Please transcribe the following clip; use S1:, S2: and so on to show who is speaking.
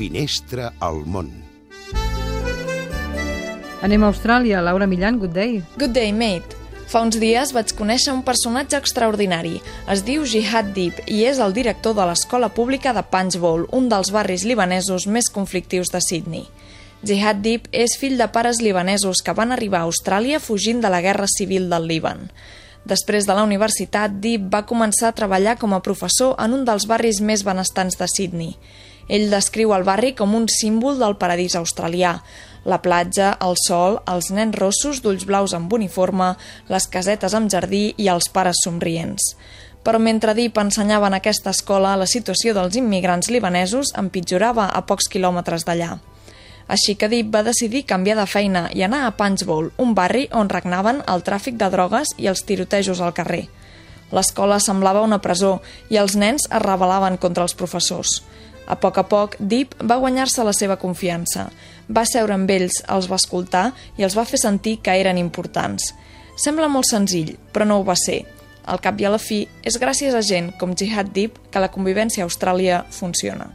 S1: Finestra al món.
S2: Anem a Austràlia. Laura Millan, good day.
S3: Good day, mate. Fa uns dies vaig conèixer un personatge extraordinari. Es diu Jihad Deep i és el director de l'escola pública de Punchbowl, un dels barris libanesos més conflictius de Sydney. Jihad Deep és fill de pares libanesos que van arribar a Austràlia fugint de la guerra civil del Líban. Després de la universitat, Deep va començar a treballar com a professor en un dels barris més benestants de Sydney. Ell descriu el barri com un símbol del paradís australià. La platja, el sol, els nens rossos d'ulls blaus amb uniforme, les casetes amb jardí i els pares somrients. Però mentre Deep ensenyava en aquesta escola, la situació dels immigrants libanesos empitjorava a pocs quilòmetres d'allà. Així que Deep va decidir canviar de feina i anar a Punchbowl, un barri on regnaven el tràfic de drogues i els tirotejos al carrer. L'escola semblava una presó i els nens es rebel·laven contra els professors. A poc a poc, Deep va guanyar-se la seva confiança. Va seure amb ells, els va escoltar i els va fer sentir que eren importants. Sembla molt senzill, però no ho va ser. Al cap i a la fi, és gràcies a gent com Jihad Deep que la convivència a Austràlia funciona.